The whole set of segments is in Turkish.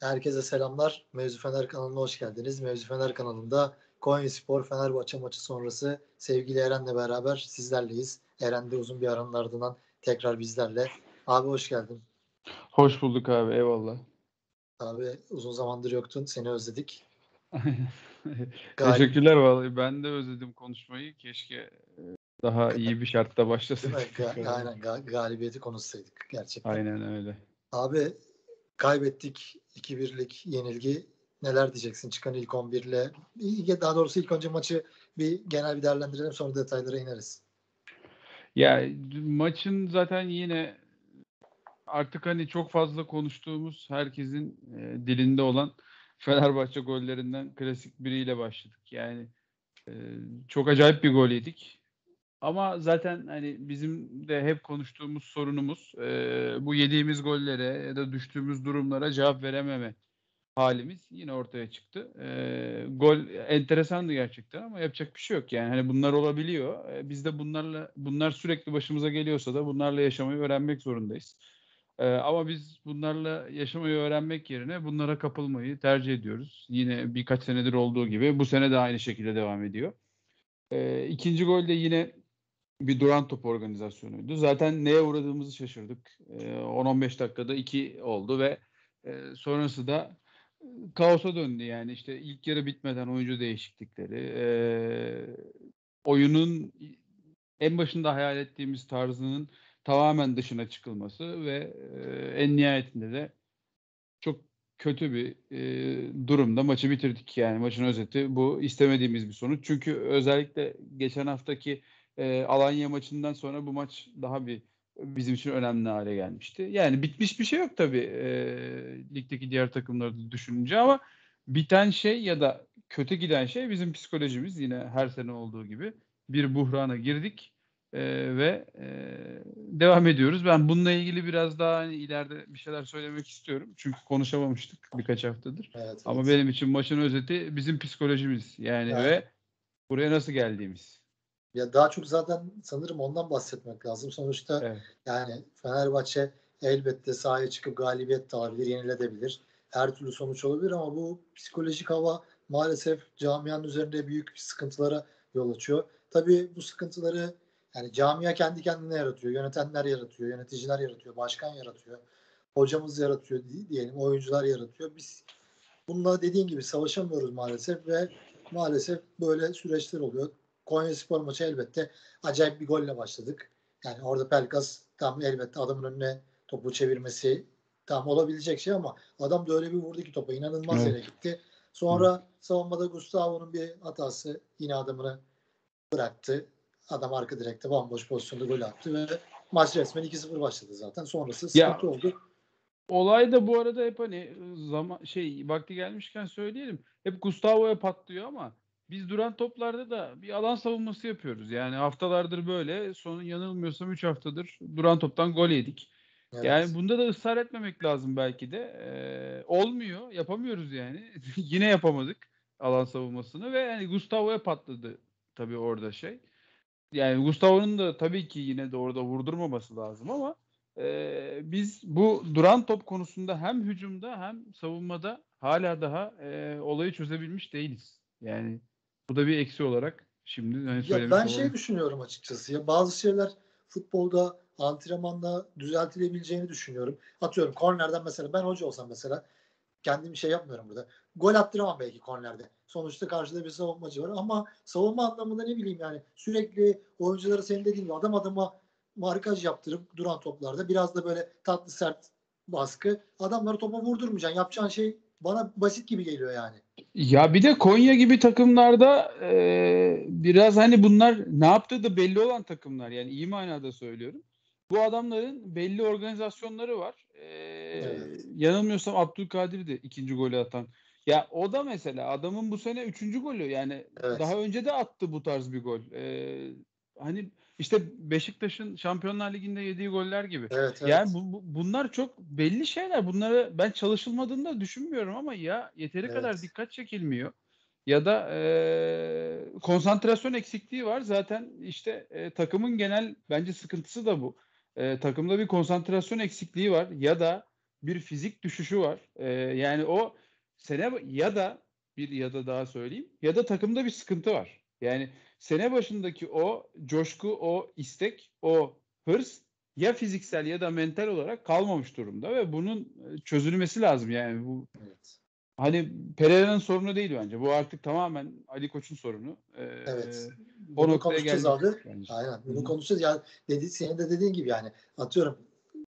Herkese selamlar. Mevzu Fener kanalına hoş geldiniz. Mevzu Fener kanalında Konya Spor Fenerbahçe maçı sonrası sevgili Eren'le beraber sizlerleyiz. Eren de uzun bir aranın ardından tekrar bizlerle. Abi hoş geldin. Hoş bulduk abi eyvallah. Abi uzun zamandır yoktun. Seni özledik. Teşekkürler vallahi. Ben de özledim konuşmayı. Keşke e, daha iyi bir şartta başlasaydık. Ga- aynen ga- galibiyeti konuşsaydık gerçekten. Aynen öyle. Abi kaybettik 2-1'lik yenilgi. Neler diyeceksin çıkan ilk 11 ile? Daha doğrusu ilk önce maçı bir genel bir değerlendirelim sonra detaylara ineriz. Ya maçın zaten yine artık hani çok fazla konuştuğumuz herkesin e, dilinde olan Fenerbahçe gollerinden klasik biriyle başladık. Yani e, çok acayip bir gol yedik. Ama zaten hani bizim de hep konuştuğumuz sorunumuz e, bu yediğimiz gollere ya da düştüğümüz durumlara cevap verememe halimiz yine ortaya çıktı. E, gol enteresandı gerçekten ama yapacak bir şey yok yani. Hani bunlar olabiliyor. E, biz de bunlarla bunlar sürekli başımıza geliyorsa da bunlarla yaşamayı öğrenmek zorundayız. E, ama biz bunlarla yaşamayı öğrenmek yerine bunlara kapılmayı tercih ediyoruz. Yine birkaç senedir olduğu gibi bu sene de aynı şekilde devam ediyor. E, ikinci gol de yine bir duran top organizasyonuydu. Zaten neye uğradığımızı şaşırdık. E, 10-15 dakikada 2 oldu ve e, sonrası da kaosa döndü yani işte ilk yarı bitmeden oyuncu değişiklikleri e, oyunun en başında hayal ettiğimiz tarzının tamamen dışına çıkılması ve e, en nihayetinde de çok kötü bir e, durumda maçı bitirdik yani maçın özeti bu istemediğimiz bir sonuç çünkü özellikle geçen haftaki e, Alanya maçından sonra bu maç daha bir bizim için önemli hale gelmişti. Yani bitmiş bir şey yok tabii e, ligdeki diğer takımları düşününce ama biten şey ya da kötü giden şey bizim psikolojimiz yine her sene olduğu gibi bir buhrana girdik e, ve e, devam ediyoruz. Ben bununla ilgili biraz daha hani ileride bir şeyler söylemek istiyorum. Çünkü konuşamamıştık birkaç haftadır. Evet, Ama evet. benim için maçın özeti bizim psikolojimiz yani evet. ve buraya nasıl geldiğimiz. Ya daha çok zaten sanırım ondan bahsetmek lazım. Sonuçta evet. yani Fenerbahçe elbette sahaya çıkıp galibiyet de alabilir, yeniledebilir. Her türlü sonuç olabilir ama bu psikolojik hava maalesef camianın üzerinde büyük sıkıntılara yol açıyor. Tabii bu sıkıntıları yani camia kendi kendine yaratıyor, yönetenler yaratıyor, yöneticiler yaratıyor, başkan yaratıyor, hocamız yaratıyor diyelim, oyuncular yaratıyor. Biz bununla dediğin gibi savaşamıyoruz maalesef ve maalesef böyle süreçler oluyor. Konya Spor maçı elbette acayip bir golle başladık. Yani orada Pelkas tam elbette adamın önüne topu çevirmesi tam olabilecek şey ama adam da öyle bir vurdu ki topa inanılmaz evet. yere gitti. Sonra Hı. savunmada Gustavo'nun bir hatası yine adamını bıraktı. Adam arka direkte bomboş pozisyonda gol attı ve maç resmen 2-0 başladı zaten. Sonrası sıkıntı ya, oldu. Olay da bu arada hep hani zaman şey vakti gelmişken söyleyelim. Hep Gustavo'ya patlıyor ama biz duran toplarda da bir alan savunması yapıyoruz. Yani haftalardır böyle. Son yanılmıyorsam 3 haftadır duran toptan gol yedik. Evet. Yani bunda da ısrar etmemek lazım belki de. Ee, olmuyor. Yapamıyoruz yani. Yine yapamadık alan savunmasını ve yani Gustavo'ya patladı tabii orada şey. Yani Gustavo'nun da tabii ki yine de orada vurdurmaması lazım ama e, biz bu duran top konusunda hem hücumda hem savunmada hala daha e, olayı çözebilmiş değiliz. Yani bu da bir eksi olarak şimdi hani ya ben olalım. şey düşünüyorum açıkçası ya bazı şeyler futbolda antrenmanda düzeltilebileceğini düşünüyorum. Atıyorum kornerden mesela ben hoca olsam mesela kendim bir şey yapmıyorum burada. Gol attıramam belki kornerde. Sonuçta karşıda bir savunmacı var ama savunma anlamında ne bileyim yani sürekli oyuncuları senin dediğin gibi adam adama markaj yaptırıp duran toplarda biraz da böyle tatlı sert baskı adamları topa vurdurmayacaksın. Yapacağın şey bana basit gibi geliyor yani. Ya bir de Konya gibi takımlarda e, biraz hani bunlar ne yaptığı da belli olan takımlar. Yani iyi manada söylüyorum. Bu adamların belli organizasyonları var. E, evet. Yanılmıyorsam Abdülkadir de ikinci golü atan. Ya o da mesela adamın bu sene üçüncü golü. Yani evet. daha önce de attı bu tarz bir gol. E, hani işte Beşiktaş'ın Şampiyonlar Ligi'nde yediği goller gibi. Evet, evet. Yani bu, bu, bunlar çok belli şeyler. Bunları ben çalışılmadığını da düşünmüyorum ama ya yeteri evet. kadar dikkat çekilmiyor. Ya da e, konsantrasyon eksikliği var. Zaten işte e, takımın genel bence sıkıntısı da bu. E, takımda bir konsantrasyon eksikliği var. Ya da bir fizik düşüşü var. E, yani o sene ya da bir ya da daha söyleyeyim ya da takımda bir sıkıntı var. Yani sene başındaki o coşku, o istek, o hırs ya fiziksel ya da mental olarak kalmamış durumda ve bunun çözülmesi lazım yani bu evet. hani Pereira'nın sorunu değil bence. Bu artık tamamen Ali Koç'un sorunu. Ee, evet. Bunu konuşacağız abi. Bence. Aynen. Bunu Hı-hı. konuşacağız. Ya dedi senin de dediğin gibi yani atıyorum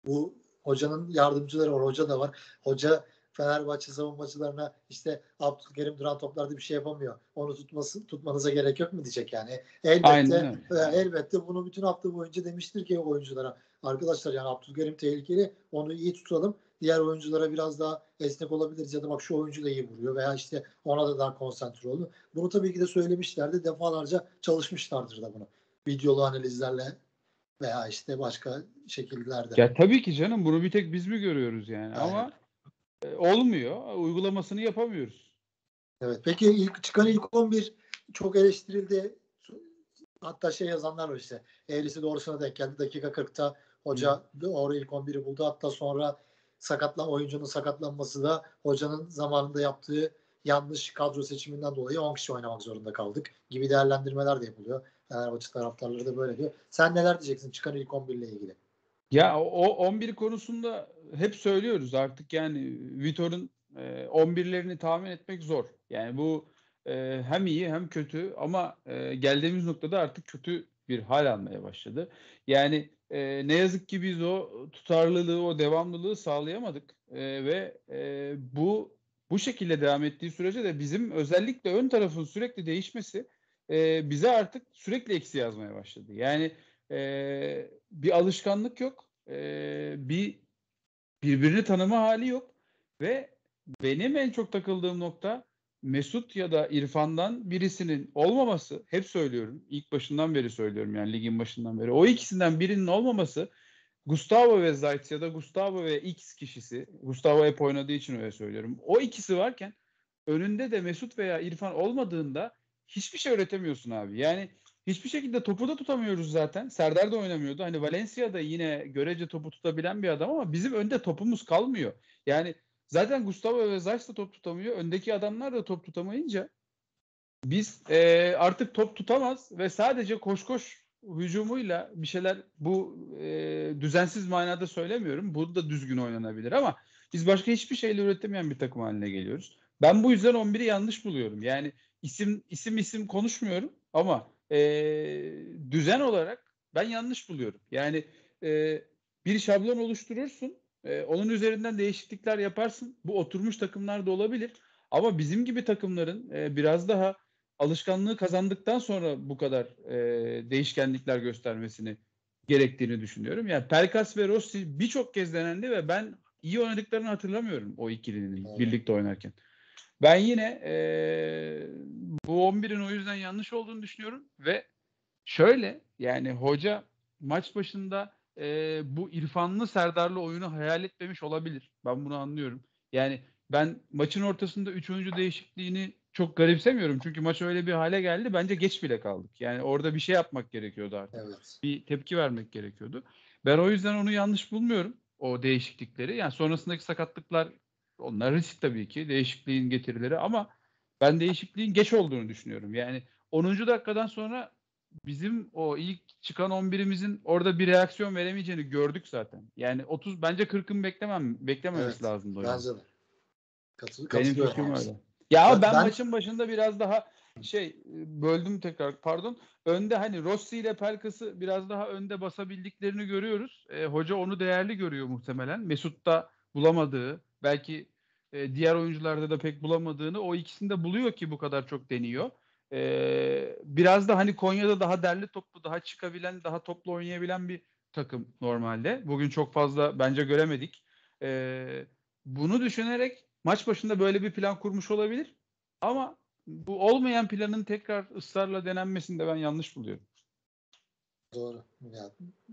bu hocanın yardımcıları var. Hoca da var. Hoca Fenerbahçe savunmacılarına işte Abdülkerim duran toplarda bir şey yapamıyor. Onu tutması tutmanıza gerek yok mu diyecek yani. Elbette e, elbette bunu bütün hafta boyunca demiştir ki oyunculara arkadaşlar yani Abdülkerim tehlikeli onu iyi tutalım. Diğer oyunculara biraz daha esnek olabiliriz ya da bak şu oyuncu da iyi vuruyor veya işte ona da daha konsantre olun. Bunu tabii ki de söylemişlerdi. Defalarca çalışmışlardır da bunu. Videolu analizlerle veya işte başka şekillerde. Ya tabii ki canım bunu bir tek biz mi görüyoruz yani Aynen. ama olmuyor. Uygulamasını yapamıyoruz. Evet. Peki ilk çıkan ilk 11 çok eleştirildi. Hatta şey yazanlar var işte. Eğrisi doğrusuna denk geldi. Dakika 40'ta hoca doğru ilk 11'i buldu. Hatta sonra sakatlan oyuncunun sakatlanması da hocanın zamanında yaptığı yanlış kadro seçiminden dolayı 10 kişi oynamak zorunda kaldık gibi değerlendirmeler de yapılıyor. Fenerbahçe taraftarları da böyle diyor. Sen neler diyeceksin çıkan ilk 11 ile ilgili? Ya o 11 konusunda hep söylüyoruz artık yani Vitor'un e, 11'lerini tahmin etmek zor. Yani bu e, hem iyi hem kötü ama e, geldiğimiz noktada artık kötü bir hal almaya başladı. Yani e, ne yazık ki biz o tutarlılığı, o devamlılığı sağlayamadık e, ve e, bu bu şekilde devam ettiği sürece de bizim özellikle ön tarafın sürekli değişmesi e, bize artık sürekli eksi yazmaya başladı. Yani e, bir alışkanlık yok, e, bir birbirini tanıma hali yok ve benim en çok takıldığım nokta Mesut ya da İrfan'dan birisinin olmaması. Hep söylüyorum. ilk başından beri söylüyorum yani ligin başından beri. O ikisinden birinin olmaması Gustavo ve Zayt ya da Gustavo ve X kişisi. Gustavo hep oynadığı için öyle söylüyorum. O ikisi varken önünde de Mesut veya İrfan olmadığında hiçbir şey öğretemiyorsun abi. Yani hiçbir şekilde topu da tutamıyoruz zaten. Serdar da oynamıyordu. Hani Valencia'da yine görece topu tutabilen bir adam ama bizim önde topumuz kalmıyor. Yani zaten Gustavo ve Zayt da top tutamıyor. Öndeki adamlar da top tutamayınca biz e, artık top tutamaz ve sadece koş koş hücumuyla bir şeyler bu e, düzensiz manada söylemiyorum. Bu da düzgün oynanabilir ama biz başka hiçbir şeyle üretemeyen bir takım haline geliyoruz. Ben bu yüzden 11'i yanlış buluyorum. Yani isim isim isim konuşmuyorum ama e, düzen olarak ben yanlış buluyorum. Yani e, bir şablon oluşturursun. E, onun üzerinden değişiklikler yaparsın. Bu oturmuş takımlar da olabilir. Ama bizim gibi takımların e, biraz daha alışkanlığı kazandıktan sonra bu kadar e, değişkenlikler göstermesini gerektiğini düşünüyorum. Yani Pelkas ve Rossi birçok kez denendi ve ben iyi oynadıklarını hatırlamıyorum o ikilinin evet. birlikte oynarken. Ben yine e, bu 11'in o yüzden yanlış olduğunu düşünüyorum ve şöyle yani hoca maç başında e, bu İrfanlı Serdarlı oyunu hayal etmemiş olabilir. Ben bunu anlıyorum. Yani ben maçın ortasında 3 oyuncu değişikliğini çok garipsemiyorum. Çünkü maç öyle bir hale geldi. Bence geç bile kaldık. Yani orada bir şey yapmak gerekiyordu artık. Evet. Bir tepki vermek gerekiyordu. Ben o yüzden onu yanlış bulmuyorum. O değişiklikleri. Yani sonrasındaki sakatlıklar onlar risk tabii ki. Değişikliğin getirileri ama ben değişikliğin geç olduğunu düşünüyorum. Yani 10. dakikadan sonra bizim o ilk çıkan 11'imizin orada bir reaksiyon veremeyeceğini gördük zaten. Yani 30 bence 40'ın beklemem beklememesi evet, lazımdı. Bence de. Katıl, Benim fikrim öyle. Ya ben, ben maçın başında biraz daha şey böldüm tekrar pardon. Önde hani Rossi ile Pelkas'ı biraz daha önde basabildiklerini görüyoruz. E, hoca onu değerli görüyor muhtemelen. Mesut da bulamadığı belki e, diğer oyuncularda da pek bulamadığını o ikisinde buluyor ki bu kadar çok deniyor. E, biraz da hani Konya'da daha derli toplu, daha çıkabilen, daha toplu oynayabilen bir takım normalde. Bugün çok fazla bence göremedik. E, bunu düşünerek maç başında böyle bir plan kurmuş olabilir. Ama bu olmayan planın tekrar ısrarla denenmesini de ben yanlış buluyorum. Doğru. Yani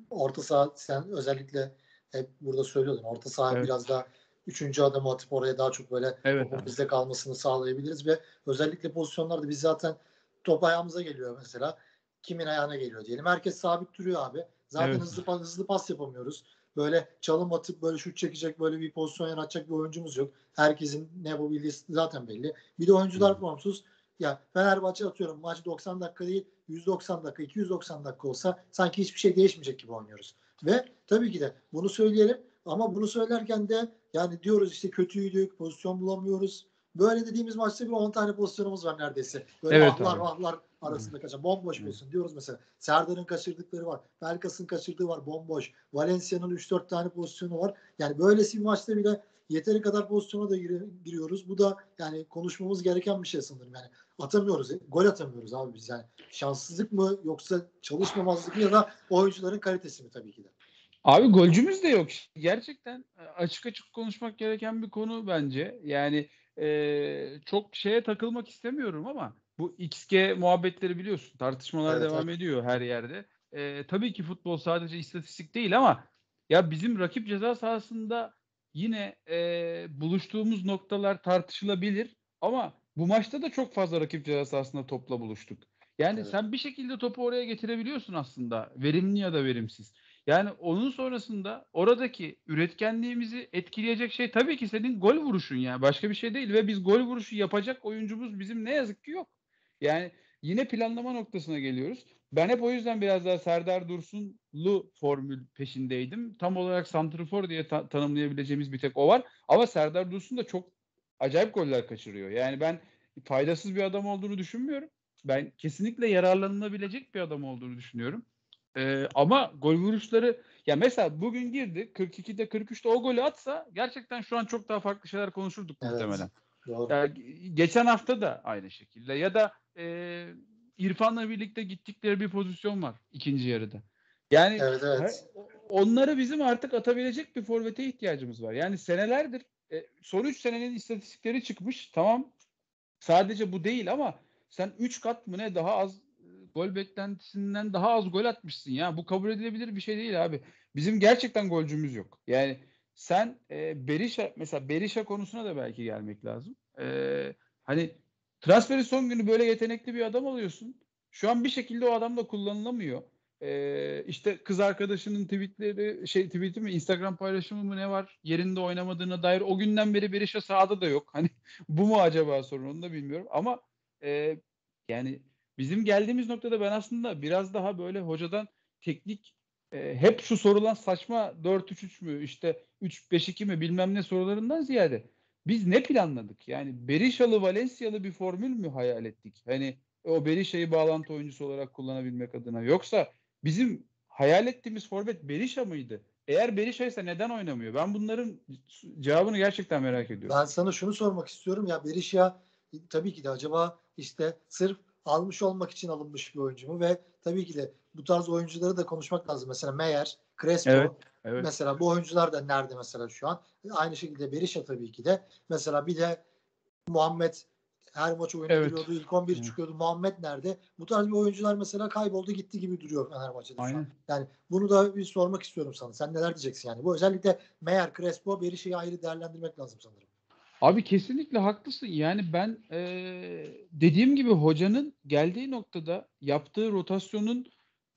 orta saha sen özellikle hep burada söylüyordun. Orta saha evet. biraz daha üçüncü adamı atıp oraya daha çok böyle evet, bizde kalmasını sağlayabiliriz ve özellikle pozisyonlarda biz zaten top ayağımıza geliyor mesela. Kimin ayağına geliyor diyelim. Herkes sabit duruyor abi. Zaten evet. hızlı hızlı pas yapamıyoruz. böyle çalım atıp böyle şut çekecek böyle bir pozisyon yaratacak bir oyuncumuz yok. Herkesin ne yapabildiği zaten belli. Bir de oyuncular formsuz. Ya Fenerbahçe atıyorum maç 90 dakika değil 190 dakika 290 dakika olsa sanki hiçbir şey değişmeyecek gibi oynuyoruz. Ve tabii ki de bunu söyleyelim ama bunu söylerken de yani diyoruz işte kötüydük, pozisyon bulamıyoruz. Böyle dediğimiz maçta bir 10 tane pozisyonumuz var neredeyse. Böyle Evet ahlar abi. vahlar arasında kaçan. Bomboş Hı. pozisyon diyoruz mesela. Serdar'ın kaçırdıkları var. Pelkas'ın kaçırdığı var. Bomboş. Valencia'nın 3-4 tane pozisyonu var. Yani böylesi bir maçta bile yeteri kadar pozisyona da giriyoruz. Bu da yani konuşmamız gereken bir şey sanırım. Yani atamıyoruz. Gol atamıyoruz abi biz yani. Şanssızlık mı yoksa çalışmamazlık mı ya da oyuncuların kalitesi mi tabii ki de. Abi golcümüz de yok. Gerçekten e, açık açık konuşmak gereken bir konu bence. Yani e, çok şeye takılmak istemiyorum ama bu XG muhabbetleri biliyorsun. Tartışmalar Evet, devam evet. ediyor her yerde. E, tabii ki futbol sadece istatistik değil ama ya bizim rakip ceza sahasında yine e, buluştuğumuz noktalar tartışılabilir ama bu maçta da çok fazla rakip ceza sahasında topla buluştuk. Yani Evet. sen bir şekilde topu oraya getirebiliyorsun aslında. Verimli ya da verimsiz. Yani onun sonrasında oradaki üretkenliğimizi etkileyecek şey tabii ki senin gol vuruşun yani başka bir şey değil ve biz gol vuruşu yapacak oyuncumuz bizim ne yazık ki yok. Yani yine planlama noktasına geliyoruz. Ben hep o yüzden biraz daha Serdar Dursunlu formül peşindeydim. Tam olarak santrfor diye ta- tanımlayabileceğimiz bir tek o var. Ama Serdar Dursun da çok acayip goller kaçırıyor. Yani ben faydasız bir adam olduğunu düşünmüyorum. Ben kesinlikle yararlanılabilecek bir adam olduğunu düşünüyorum. Ee, ama gol vuruşları ya mesela bugün girdi 42'de 43'te o golü atsa gerçekten şu an çok daha farklı şeyler konuşurduk Evet. muhtemelen. Doğru. Ya, ge- geçen hafta da aynı şekilde ya da e, İrfan'la birlikte gittikleri bir pozisyon var ikinci yarıda. Yani Evet evet. Onları bizim artık atabilecek bir forvete ihtiyacımız var. Yani senelerdir e, son 3 senenin istatistikleri çıkmış. Tamam. Sadece bu değil ama sen 3 kat mı ne daha az gol beklentisinden daha az gol atmışsın ya. Bu kabul edilebilir bir şey değil abi. Bizim gerçekten golcümüz yok. Yani sen e, Berisha mesela Berisha konusuna da belki gelmek lazım. E, hani transferin son günü böyle yetenekli bir adam alıyorsun. Şu an bir şekilde o adam da kullanılamıyor. Ee, işte kız arkadaşının tweetleri şey tweet'i mi Instagram paylaşımı mı ne var yerinde oynamadığına dair o günden beri Berisha sahada da yok. Hani bu mu acaba sorun onu da bilmiyorum ama e, yani bizim geldiğimiz noktada ben aslında biraz daha böyle hocadan teknik e, hep şu sorulan saçma 4-3-3 mü işte 3-5-2 mi bilmem ne sorularından ziyade biz ne planladık? Yani Berisha'lı Valencia'lı bir formül mü hayal ettik? Hani o Berisha'yı bağlantı oyuncusu olarak kullanabilmek adına. Yoksa bizim hayal ettiğimiz forvet Berisha mıydı? Eğer Berisha ise neden oynamıyor? Ben bunların cevabını gerçekten merak ediyorum. Ben sana şunu sormak istiyorum ya Berisha tabii ki de acaba işte sırf almış olmak için alınmış bir oyuncu mu ve tabii ki de bu tarz oyuncuları da konuşmak lazım. Mesela Meyer, Crespo Evet, evet. mesela bu oyuncular da nerede mesela şu an? Aynı şekilde Berisha tabii ki de. Mesela bir de Muhammed her maç oyuna Evet. giriyordu. İlk 11 Evet. çıkıyordu. Muhammed nerede? Bu tarz bir oyuncular mesela kayboldu gitti gibi duruyor Fenerbahçe'de şu an. Yani bunu da bir sormak istiyorum sana. Sen neler diyeceksin yani? Bu özellikle Meyer, Crespo, Berisha'yı ayrı değerlendirmek lazım sanırım. Abi kesinlikle haklısın. Yani ben eee, dediğim gibi hocanın geldiği noktada yaptığı rotasyonun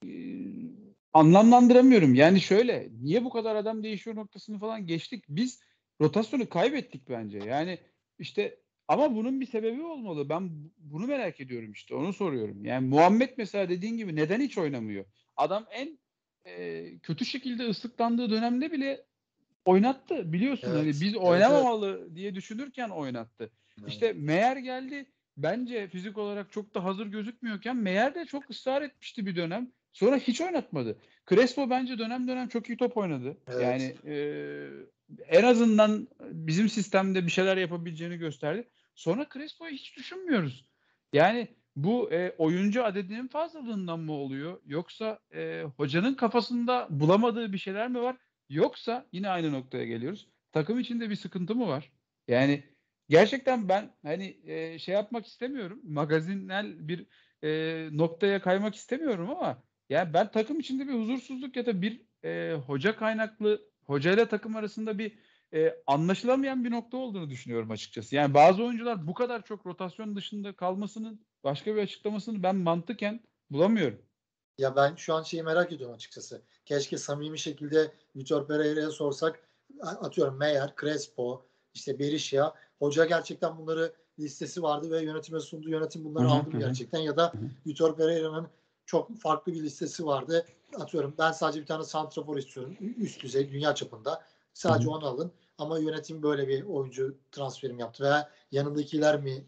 eee, anlamlandıramıyorum. Yani şöyle niye bu kadar adam değişiyor noktasını falan geçtik. Biz rotasyonu kaybettik bence. Yani işte ama bunun bir sebebi olmalı. Ben bu- bunu merak ediyorum işte. Onu soruyorum. Yani Muhammed mesela dediğin gibi neden hiç oynamıyor? Adam en eee, kötü şekilde ıslıklandığı dönemde bile oynattı. Biliyorsun Evet, hani biz evet, oynamamalı diye düşünürken oynattı. Evet. İşte Meyer geldi. Bence fizik olarak çok da hazır gözükmüyorken Meyer de çok ısrar etmişti bir dönem. Sonra hiç oynatmadı. Crespo bence dönem dönem çok iyi top oynadı. Evet. Yani e, en azından bizim sistemde bir şeyler yapabileceğini gösterdi. Sonra Crespo'yu hiç düşünmüyoruz. Yani bu e, oyuncu adedinin fazlalığından mı oluyor? Yoksa e, hocanın kafasında bulamadığı bir şeyler mi var? Yoksa yine aynı noktaya geliyoruz. Takım içinde bir sıkıntı mı var? Yani gerçekten ben hani e, şey yapmak istemiyorum. Magazinel bir e, noktaya kaymak istemiyorum ama yani ben takım içinde bir huzursuzluk ya da bir e, hoca kaynaklı hocayla takım arasında bir e, anlaşılamayan bir nokta olduğunu düşünüyorum açıkçası. Yani bazı oyuncular bu kadar çok rotasyon dışında kalmasının başka bir açıklamasını ben mantıken bulamıyorum. Ya ben şu an şeyi merak ediyorum açıkçası. Keşke samimi şekilde Vitor Pereira'ya sorsak atıyorum Meyer, Crespo, işte Berisha. Hoca gerçekten bunları listesi vardı ve yönetime sundu. Yönetim bunları aldı gerçekten ya da Vitor Pereira'nın çok farklı bir listesi vardı. Atıyorum ben sadece bir tane santrafor istiyorum. Üst düzey dünya çapında. Sadece onu alın. Ama yönetim böyle bir oyuncu transferim yaptı veya yanındakiler mi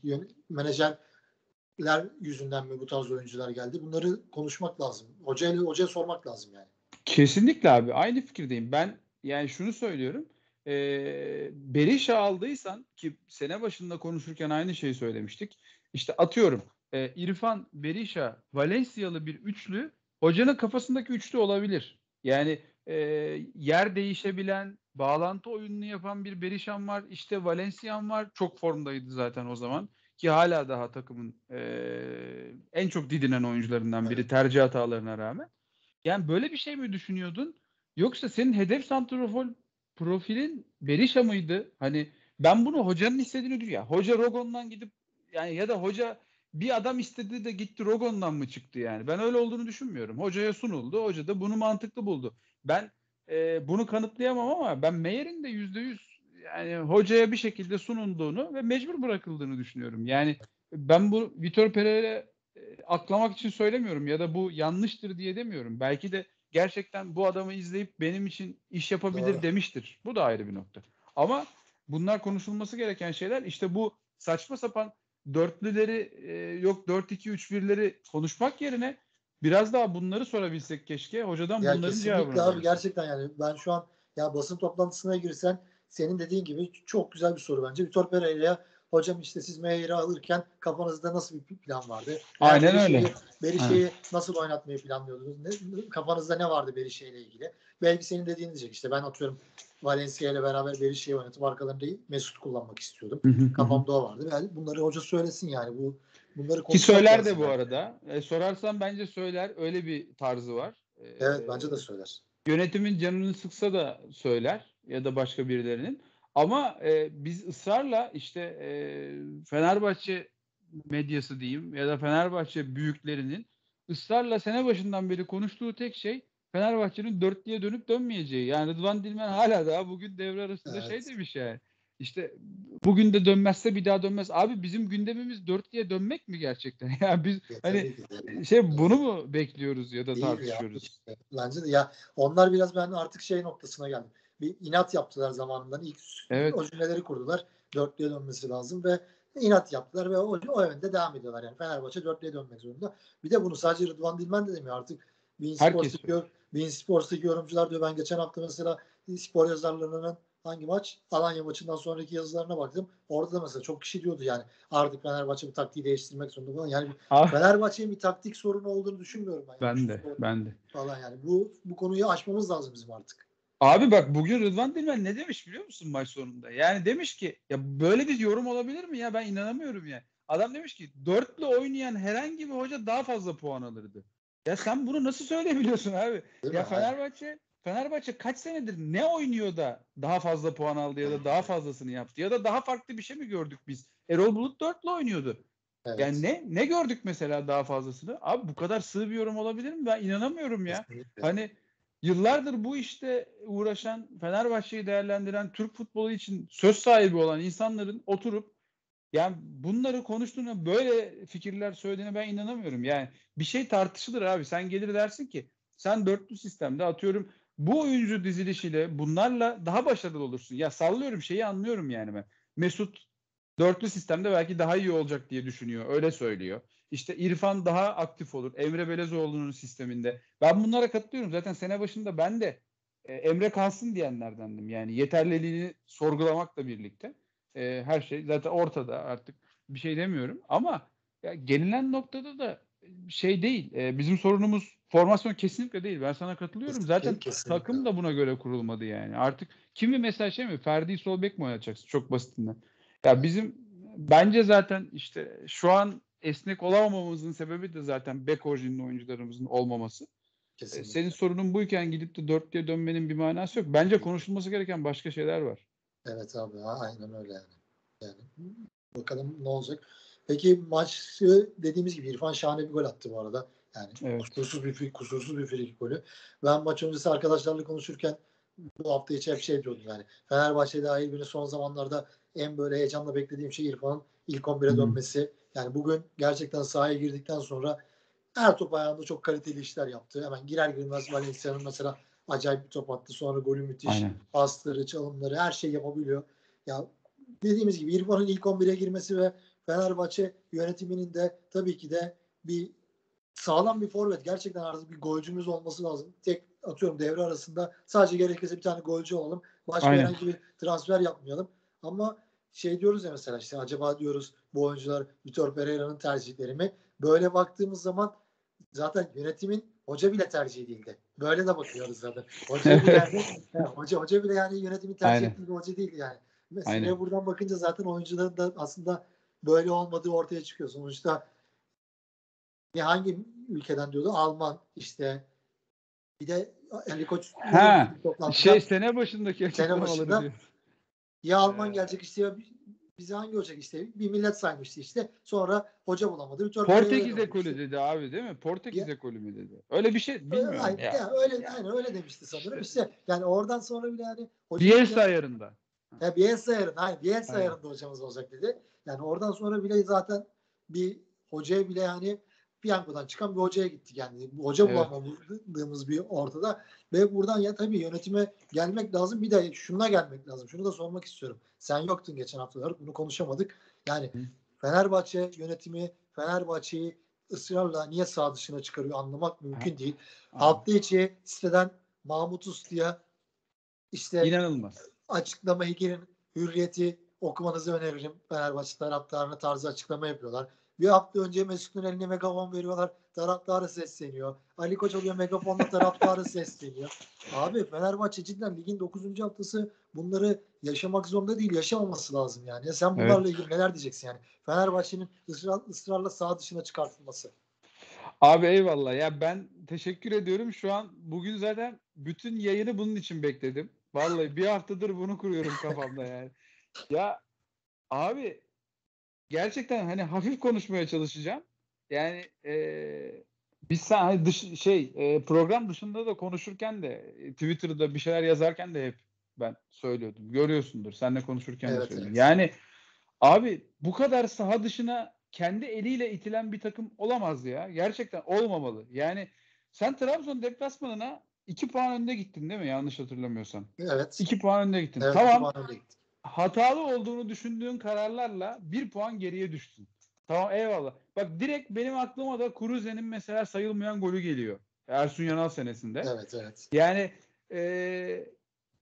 menajerler yüzünden mi bu tarz oyuncular geldi? Bunları konuşmak lazım. Hocaya, hocaya sormak lazım yani. Kesinlikle abi. Aynı fikirdeyim. Ben yani şunu söylüyorum. E, Berisha aldıysan ki sene başında konuşurken aynı şeyi söylemiştik. İşte atıyorum e, İrfan, Berisha, Valencialı bir üçlü hocanın kafasındaki üçlü olabilir. Yani e, yer değişebilen, bağlantı oyununu yapan bir Berisha'm var. İşte Valencia'm var. Çok formdaydı zaten o zaman. Ki hala daha takımın e, en çok didinen oyuncularından biri tercih hatalarına rağmen. Yani böyle bir şey mi düşünüyordun? Yoksa senin hedef santrafor profilin Berisha mıydı? Hani ben bunu hocanın istediğini. Ya, hoca Rogon'dan gidip yani ya da hoca bir adam istedi de gitti Rogon'dan mı çıktı yani? Ben öyle olduğunu düşünmüyorum. Hocaya sunuldu. Hoca da bunu mantıklı buldu. Ben e, bunu kanıtlayamam ama ben Meyer'in de yüzde yüz yani hocaya bir şekilde sunulduğunu ve mecbur bırakıldığını düşünüyorum. Yani ben bu Vitor Pereira e, aklamak için söylemiyorum ya da bu yanlıştır diye demiyorum. Belki de gerçekten bu adamı izleyip benim için iş yapabilir Doğru. demiştir. Bu da ayrı bir nokta. Ama bunlar konuşulması gereken şeyler. İşte bu saçma sapan dörtlüleri e, yok 4-2-3-1'leri konuşmak yerine biraz daha bunları sorabilsek keşke. Hocadan ya bunların cevabını abi gerçekten yani ben şu an ya basın toplantısına girsen senin dediğin gibi çok güzel bir soru bence. Vitor Pereira'ya hocam işte siz Meyer'i alırken kafanızda nasıl bir plan vardı? Aynen Berişe'yi, öyle. Berişe'yi nasıl oynatmayı planlıyordunuz? Ne, kafanızda ne vardı Berişe ile ilgili? Belki senin dediğin diyecek işte ben atıyorum Valencia ile beraber Berişe'yi oynatıp arkalarında Mesut kullanmak istiyordum. Kafamda o vardı. Yani bunları hoca söylesin yani bu bunları Ki söyler de bu yani. arada. E, sorarsan bence söyler. Öyle bir tarzı var. E, evet bence de söyler. Yönetimin canını sıksa da söyler ya da başka birilerinin. Ama e, biz ısrarla işte e, Fenerbahçe medyası diyeyim ya da Fenerbahçe büyüklerinin ısrarla sene başından beri konuştuğu tek şey Fenerbahçe'nin dörtlüye dönüp dönmeyeceği. Yani Rıdvan Dilmen hala daha bugün devre arasında şey evet. şey demiş yani. İşte bugün de dönmezse bir daha dönmez. Abi bizim gündemimiz dörtlüye dönmek mi gerçekten? Ya yani biz ya, hani şey bunu mu bekliyoruz ya da Değil tartışıyoruz? Ya. Bence de ya onlar biraz ben artık şey noktasına geldim bir inat yaptılar zamanından. İlk evet. o cümleleri kurdular. Dörtlüye dönmesi lazım ve inat yaptılar ve o, o yönde devam ediyorlar. Yani Fenerbahçe dörtlüye dönmek zorunda. Bir de bunu sadece Rıdvan Dilmen de demiyor artık. Bein Sports'taki, yor, Bein Sports'taki yorumcular diyor ben geçen hafta mesela spor yazarlarının hangi maç? Alanya maçından sonraki yazılarına baktım. Orada da mesela çok kişi diyordu yani artık Fenerbahçe bir taktiği değiştirmek zorunda falan. Yani ah. Fenerbahçe'nin bir taktik sorunu olduğunu düşünmüyorum ben. Ben yani. de, ben de. Falan yani bu bu konuyu aşmamız lazım bizim artık. Abi bak bugün Rıdvan Dilmen ne demiş biliyor musun maç sonunda? Yani demiş ki ya böyle bir yorum olabilir mi ya ben inanamıyorum ya. Adam demiş ki dörtlü oynayan herhangi bir hoca daha fazla puan alırdı. Ya sen bunu nasıl söyleyebiliyorsun abi? Değil ya Fenerbahçe Fenerbahçe kaç senedir ne oynuyor da daha fazla puan aldı ya da daha fazlasını yaptı ya da daha farklı bir şey mi gördük biz? Erol Bulut dörtlü oynuyordu. Evet. Yani ne ne gördük mesela daha fazlasını? Abi bu kadar sığ bir yorum olabilir mi? Ben inanamıyorum ya. Kesinlikle. Hani yıllardır bu işte uğraşan, Fenerbahçe'yi değerlendiren, Türk futbolu için söz sahibi olan insanların oturup yani bunları konuştuğuna böyle fikirler söylediğine ben inanamıyorum. Yani bir şey tartışılır abi. Sen gelir dersin ki sen dörtlü sistemde atıyorum bu oyuncu dizilişiyle bunlarla daha başarılı olursun. Ya sallıyorum şeyi anlıyorum yani ben. Mesut dörtlü sistemde belki daha iyi olacak diye düşünüyor. Öyle söylüyor. İşte İrfan daha aktif olur. Emre Belezoğlu'nun sisteminde. Ben bunlara katılıyorum. Zaten sene başında ben de e, Emre kalsın diyenlerdendim. Yani yeterliliğini sorgulamakla birlikte. E, her şey zaten ortada artık bir şey demiyorum. Ama ya, gelinen noktada da şey değil. E, bizim sorunumuz formasyon kesinlikle değil. Ben sana katılıyorum. Zaten kesinlikle. takım da buna göre kurulmadı yani. Artık kimi mesela şey mi? Ferdi Solbek mi oynatacaksın? Çok basitinden. Ya bizim bence zaten işte şu an esnek olamamamızın sebebi de zaten bek orijinli oyuncularımızın olmaması. E, Kesinlikle. Senin sorunun buyken gidip de dörtlüye dönmenin bir manası yok. Bence konuşulması gereken başka şeyler var. Evet abi aynen öyle yani. Yani bakalım ne olacak. Peki maçı dediğimiz gibi İrfan şahane bir gol attı bu arada. Yani evet. kusursuz bir kusursuz bir frikik golü. Ben maç öncesi arkadaşlarla konuşurken bu hafta içi hep şey diyordum yani. Fenerbahçe dahil beni son zamanlarda en böyle heyecanla beklediğim şey İrfan'ın ilk 11'e dönmesi. Yani bugün gerçekten sahaya girdikten sonra her top ayağında çok kaliteli işler yaptı. Hemen girer girmez Valencia'nın mesela acayip bir top attı. Sonra golü müthiş. Aynen. Pasları, çalımları her şey yapabiliyor. Ya dediğimiz gibi İrfan'ın ilk 11'e girmesi ve Fenerbahçe yönetiminin de tabii ki de bir sağlam bir forvet. Gerçekten artık bir golcümüz olması lazım. Tek atıyorum devre arasında sadece gerekirse bir tane golcü olalım. Başka Aynen. herhangi bir transfer yapmayalım. Ama şey diyoruz ya mesela işte acaba diyoruz bu oyuncular Vitor Pereira'nın tercihleri mi? Böyle baktığımız zaman zaten yönetimin hoca bile tercih değildi. Böyle de bakıyoruz zaten. Hoca bile yani, hoca, hoca bile yani yönetimin tercih ettiği bir hoca değil yani. Mesela buradan bakınca zaten oyuncuların da aslında böyle olmadığı ortaya çıkıyor. Sonuçta ne hangi ülkeden diyordu? Alman işte bir de Ali Koç ha, şey sene başındaki sene başında. Ya Alman gelecek işte ya bize hangi hoca işte bir millet saymıştı işte. Sonra hoca bulamadı. Portekiz ekolü dedi abi değil mi? Portekiz ekolü mü dedi? Öyle bir şey bilmiyorum. Öyle, ya. ya öyle yani öyle demişti sanırım. İşte, işte yani oradan sonra bile yani Bielsa ayarında. Ya Bielsa ayarında. Hayır Bielsa ayarında hocamız olacak dedi. Yani oradan sonra bile zaten bir hocaya bile yani piyangodan çıkan bir hocaya gittik yani. Hoca evet. bulamadığımız bir ortada. Ve buradan ya tabii yönetime gelmek lazım. Bir de şuna gelmek lazım. Şunu da sormak istiyorum. Sen yoktun geçen haftalar. Bunu konuşamadık. Yani Hı. Fenerbahçe yönetimi Fenerbahçe'yi ısrarla niye sağ dışına çıkarıyor anlamak mümkün ha. değil. Ha. Hafta içi siteden Mahmut Uslu'ya işte inanılmaz açıklamayı girin hürriyeti okumanızı öneririm. Fenerbahçe taraftarına tarzı açıklama yapıyorlar. Bir hafta önce Mesut'un eline megafon veriyorlar. Taraftarı sesleniyor. Ali Koç alıyor megafonla taraftarı sesleniyor. Abi Fenerbahçe cidden ligin 9. haftası bunları yaşamak zorunda değil. Yaşamaması lazım yani. Ya sen bunlarla evet. ilgili neler diyeceksin yani? Fenerbahçe'nin ısrar, ısrarla sağ dışına çıkartılması. Abi eyvallah. Ya ben teşekkür ediyorum. Şu an bugün zaten bütün yayını bunun için bekledim. Vallahi bir haftadır bunu kuruyorum kafamda yani. Ya abi gerçekten hani hafif konuşmaya çalışacağım. Yani e, biz sen hani dış, şey e, program dışında da konuşurken de Twitter'da bir şeyler yazarken de hep ben söylüyordum. Görüyorsundur. Seninle konuşurken evet, de söylüyorum. Evet. Yani abi bu kadar saha dışına kendi eliyle itilen bir takım olamaz ya. Gerçekten olmamalı. Yani sen Trabzon deplasmanına 2 puan önde gittin değil mi? Yanlış hatırlamıyorsam. Evet. 2 puan önde gittin. Evet, tamam. Önde gittin. Hatalı olduğunu düşündüğün kararlarla 1 puan geriye düştün. Tamam eyvallah. Bak direkt benim aklıma da Kuruze'nin mesela sayılmayan golü geliyor. Ersun Yanal senesinde. Evet evet. Yani e,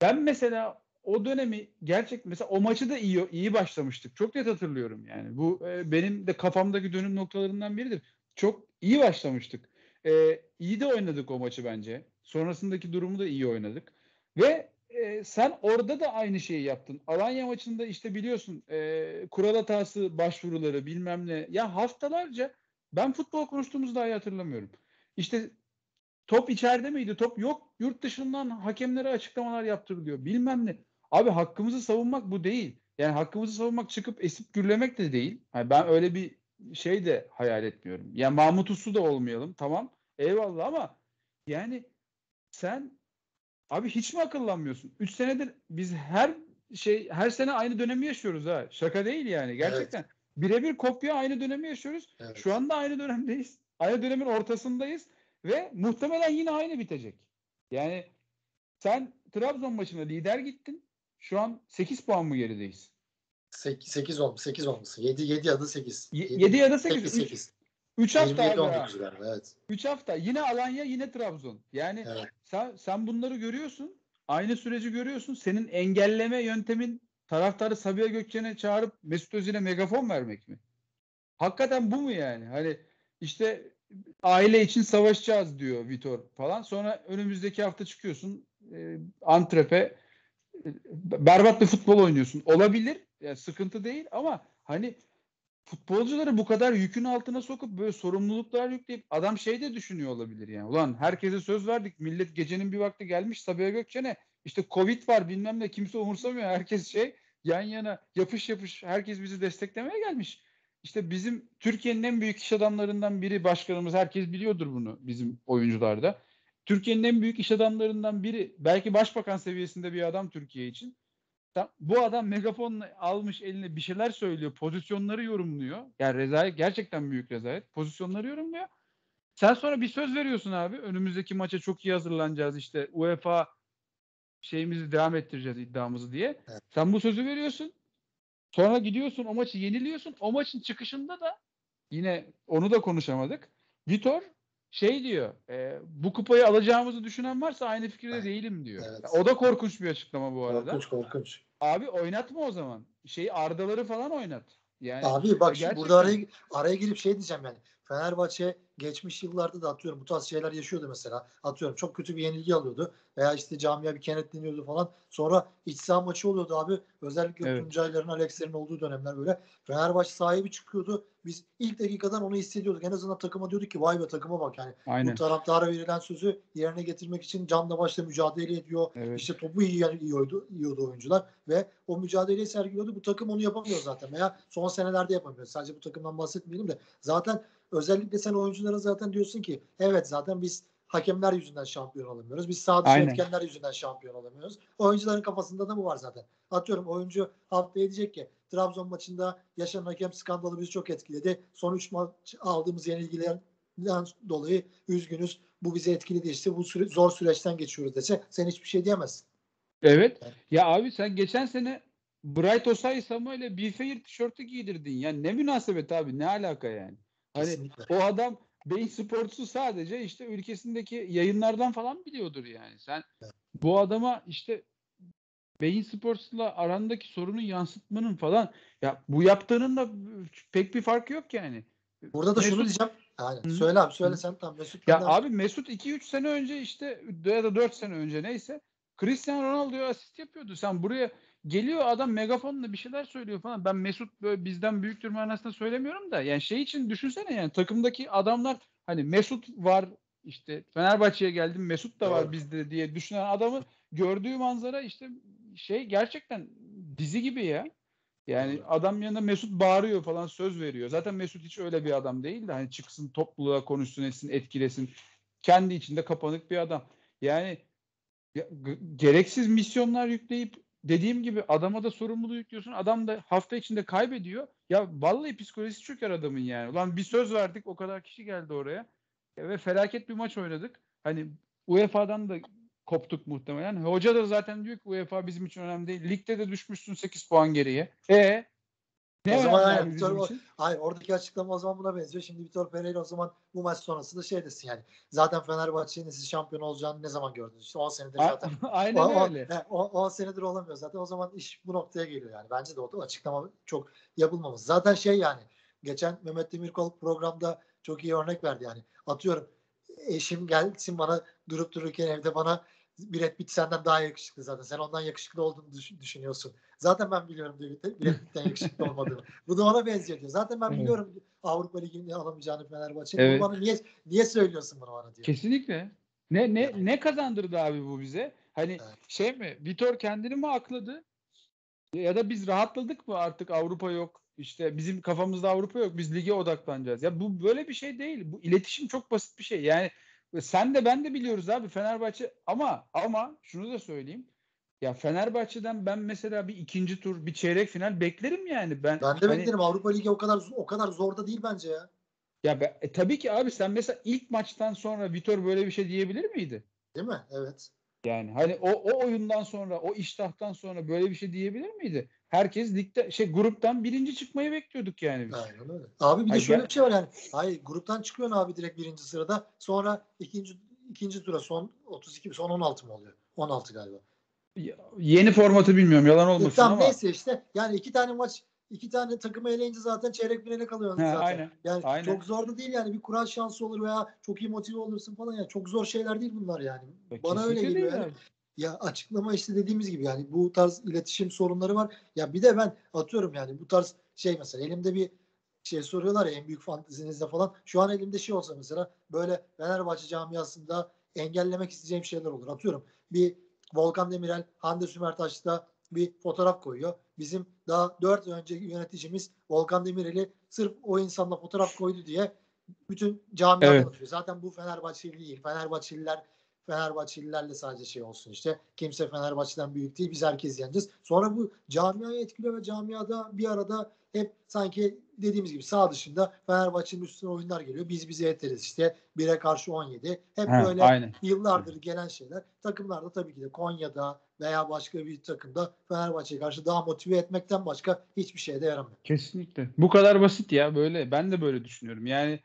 ben mesela o dönemi gerçek mesela o maçı da iyi iyi başlamıştık. Çok net hatırlıyorum yani. Bu e, benim de kafamdaki dönüm noktalarından biridir. Çok iyi başlamıştık. E, iyi de oynadık o maçı bence. Sonrasındaki durumu da iyi oynadık. Ve e, sen orada da aynı şeyi yaptın. Alanya maçında işte biliyorsun e, kural hatası başvuruları bilmem ne. Ya haftalarca ben futbol konuştuğumuzu dahi hatırlamıyorum. İşte top içeride miydi? Top yok. Yurt dışından hakemlere açıklamalar yaptırılıyor. Bilmem ne. Abi hakkımızı savunmak bu değil. Yani hakkımızı savunmak çıkıp esip gürlemek de değil. Yani ben öyle bir şey de hayal etmiyorum. Yani Mahmut Uslu da olmayalım. Tamam. Eyvallah ama yani sen abi hiç mi akıllanmıyorsun? 3 senedir biz her şey her sene aynı dönemi yaşıyoruz ha. Şaka değil yani. Gerçekten evet. birebir kopya aynı dönemi yaşıyoruz. Evet. Şu anda aynı dönemdeyiz. Aynı dönemin ortasındayız ve muhtemelen yine aynı bitecek. Yani sen Trabzon maçına lider gittin. Şu an 8 puan mı gerideyiz? 8, 8 olmuş. 8 olması. 7 7 ya da 8. 7, 7 ya da 8. 8. 8. 3 hafta 27, abi. Galiba, evet. 3 hafta. Yine Alanya yine Trabzon. Yani evet. sen, sen bunları görüyorsun. Aynı süreci görüyorsun. Senin engelleme yöntemin taraftarı Sabiha Gökçen'e çağırıp Mesut Özil'e megafon vermek mi? Hakikaten bu mu yani? Hani işte aile için savaşacağız diyor Vitor falan. Sonra önümüzdeki hafta çıkıyorsun e, antrepe e, berbat bir futbol oynuyorsun. Olabilir. Yani sıkıntı değil ama hani futbolcuları bu kadar yükün altına sokup böyle sorumluluklar yükleyip adam şey de düşünüyor olabilir yani. Ulan herkese söz verdik. Millet gecenin bir vakti gelmiş Sabiha Gökçen'e işte Covid var bilmem ne kimse umursamıyor. Herkes şey yan yana yapış yapış herkes bizi desteklemeye gelmiş. işte bizim Türkiye'nin en büyük iş adamlarından biri başkanımız herkes biliyordur bunu bizim oyuncularda. Türkiye'nin en büyük iş adamlarından biri belki başbakan seviyesinde bir adam Türkiye için. Bu adam megafonla almış eline bir şeyler söylüyor. Pozisyonları yorumluyor. Yani rezalet gerçekten büyük rezalet. Pozisyonları yorumluyor. Sen sonra bir söz veriyorsun abi. Önümüzdeki maça çok iyi hazırlanacağız işte UEFA şeyimizi devam ettireceğiz iddiamızı diye. Evet. Sen bu sözü veriyorsun. Sonra gidiyorsun o maçı yeniliyorsun. O maçın çıkışında da yine onu da konuşamadık. Vitor şey diyor e, bu kupayı alacağımızı düşünen varsa aynı fikirde değilim diyor. Evet. O da korkunç bir açıklama bu arada. Korkunç korkunç. Abi oynatma o zaman. Şey Ardaları falan oynat. Yani Abi bak gerçekten... burada araya, araya girip şey diyeceğim yani. Fenerbahçe geçmiş yıllarda da atıyorum bu tarz şeyler yaşıyordu mesela. Atıyorum çok kötü bir yenilgi alıyordu veya işte camia bir kenetleniyordu falan. Sonra iç saha maçı oluyordu abi. Özellikle evet. Tuncayların, Alex'lerin olduğu dönemler böyle. Fenerbahçe sahibi çıkıyordu. Biz ilk dakikadan onu hissediyorduk. En azından takıma diyorduk ki vay be takıma bak yani. Aynen. Bu taraftara verilen sözü yerine getirmek için canla başla mücadele ediyor. Evet. İşte topu iyi yiyordu, yiyordu oyuncular ve o mücadeleyi sergiliyordu. Bu takım onu yapamıyor zaten veya son senelerde yapamıyor. Sadece bu takımdan bahsetmeyelim de zaten özellikle sen oyunculara zaten diyorsun ki evet zaten biz hakemler yüzünden şampiyon olamıyoruz. Biz sağ dışı etkenler yüzünden şampiyon olamıyoruz. Oyuncuların kafasında da bu var zaten. Atıyorum oyuncu haftaya diyecek ki Trabzon maçında yaşanan hakem skandalı bizi çok etkiledi. Son 3 maç aldığımız yenilgilerden dolayı üzgünüz. Bu bizi etkiledi işte bu süre, zor süreçten geçiyoruz dese sen hiçbir şey diyemezsin. Evet. Yani. Ya abi sen geçen sene Bright Osay Samuel'e Bifair tişörtü giydirdin. Yani ne münasebet abi ne alaka yani. Hani Kesinlikle. o adam Beyin Sports'u sadece işte ülkesindeki yayınlardan falan biliyordur yani. Sen evet. bu adama işte Beyin Sports'la arandaki sorunu yansıtmanın falan ya bu yaptığının da pek bir farkı yok yani. Burada da Mesut, şunu diyeceğim. Hı. Söyle abi söyle sen tam Mesut. Ya abi Mesut 2-3 sene önce işte ya da 4 sene önce neyse Cristiano Ronaldo'ya asist yapıyordu. Sen buraya geliyor adam megafonla bir şeyler söylüyor falan. Ben Mesut böyle bizden büyüktür manasında söylemiyorum da yani şey için düşünsene yani takımdaki adamlar hani Mesut var işte Fenerbahçe'ye geldim Mesut da var evet. bizde diye düşünen adamın gördüğü manzara işte şey gerçekten dizi gibi ya. Yani evet. adam yanında Mesut bağırıyor falan söz veriyor. Zaten Mesut hiç öyle bir adam değil de hani çıksın topluluğa konuşsun etsin etkilesin. Kendi içinde kapanık bir adam. Yani ya, gereksiz misyonlar yükleyip dediğim gibi adama da sorumluluğu yüklüyorsun. Adam da hafta içinde kaybediyor. Ya vallahi psikolojisi çöker adamın yani. Ulan bir söz verdik o kadar kişi geldi oraya. Ya, ve felaket bir maç oynadık. Hani UEFA'dan da koptuk muhtemelen. Hoca da zaten diyor ki UEFA bizim için önemli değil. Ligde de düşmüşsün 8 puan geriye. E ne o zaman yani, Vitor, hayır oradaki açıklama o zaman buna benziyor. Şimdi Vitor Pereira o zaman bu maç sonrasında şey desin yani. Zaten Fenerbahçe'nin siz şampiyon olacağını ne zaman gördünüz? İşte 10 senedir zaten. Aynen o, öyle. 10 senedir olamıyor zaten. O zaman iş bu noktaya geliyor yani. Bence de o da açıklama çok yapılmamış. Zaten şey yani geçen Mehmet Demirkol programda çok iyi örnek verdi yani. Atıyorum eşim gelsin bana durup dururken evde bana Brad Pitt senden daha yakışıklı zaten. Sen ondan yakışıklı olduğunu düşünüyorsun. Zaten ben biliyorum diyor Brad Pitt'ten yakışıklı olmadığını. Bu da ona benziyor diyor. Zaten ben biliyorum Avrupa Ligi'ni alamayacağını Fenerbahçe'nin. Evet. Bana niye niye söylüyorsun bunu bana diyor. Kesinlikle. Ne ne yani. ne kazandırdı abi bu bize? Hani evet. şey mi? Vitor kendini mi akladı? Ya da biz rahatladık mı artık Avrupa yok. İşte bizim kafamızda Avrupa yok. Biz lige odaklanacağız. Ya bu böyle bir şey değil. Bu iletişim çok basit bir şey. Yani sen de ben de biliyoruz abi Fenerbahçe ama ama şunu da söyleyeyim. Ya Fenerbahçe'den ben mesela bir ikinci tur, bir çeyrek final beklerim yani. Ben Ben de hani, beklerim. Avrupa Ligi o kadar o kadar zor da değil bence ya. Ya be, e, tabii ki abi sen mesela ilk maçtan sonra Vitor böyle bir şey diyebilir miydi? Değil mi? Evet. Yani hani o o oyundan sonra, o iştahtan sonra böyle bir şey diyebilir miydi? Herkes ligde şey gruptan birinci çıkmayı bekliyorduk yani biz. Aynen öyle. Abi bir de şöyle bir şey var yani. Hayır gruptan çıkıyorsun abi direkt birinci sırada. Sonra ikinci ikinci tura son 32 son 16 mı oluyor? 16 galiba. Yeni formatı bilmiyorum yalan olmasın tamam, ama. Neyse işte yani iki tane maç iki tane takımı eleyince zaten çeyrek finale kalıyorsun zaten. Aynen, yani aynen. çok zor da değil yani bir kural şansı olur veya çok iyi motive olursun falan yani çok zor şeyler değil bunlar yani. Ya Bana öyle geliyor yani. Ya açıklama işte dediğimiz gibi yani bu tarz iletişim sorunları var. Ya bir de ben atıyorum yani bu tarz şey mesela elimde bir şey soruyorlar ya en büyük fantezinizde falan. Şu an elimde şey olsa mesela böyle Fenerbahçe camiasında engellemek isteyeceğim şeyler olur. Atıyorum bir Volkan Demirel, Hande Sümertaş'ta bir fotoğraf koyuyor. Bizim daha 4 ay önce yöneticimiz Volkan Demirel'i sırf o insanla fotoğraf koydu diye bütün camiadan Evet. atıyor. Zaten bu Fenerbahçeli değil. Fenerbahçeliler Fenerbahçelilerle sadece şey olsun işte. Kimse Fenerbahçe'den büyük değil. Biz herkes yeneceğiz. Sonra bu camiayı etkiliyor ve camiada bir arada hep sanki dediğimiz gibi sağ dışında Fenerbahçe'nin üstüne oyunlar geliyor. Biz bize yeteriz işte. 1'e karşı 17. Hep Ha, böyle aynen. yıllardır gelen şeyler. Takımlarda tabii ki de Konya'da veya başka bir takımda Fenerbahçe'ye karşı daha motive etmekten başka hiçbir şeye de yaramıyor. Kesinlikle. Bu kadar basit ya böyle. Ben de böyle düşünüyorum. Yani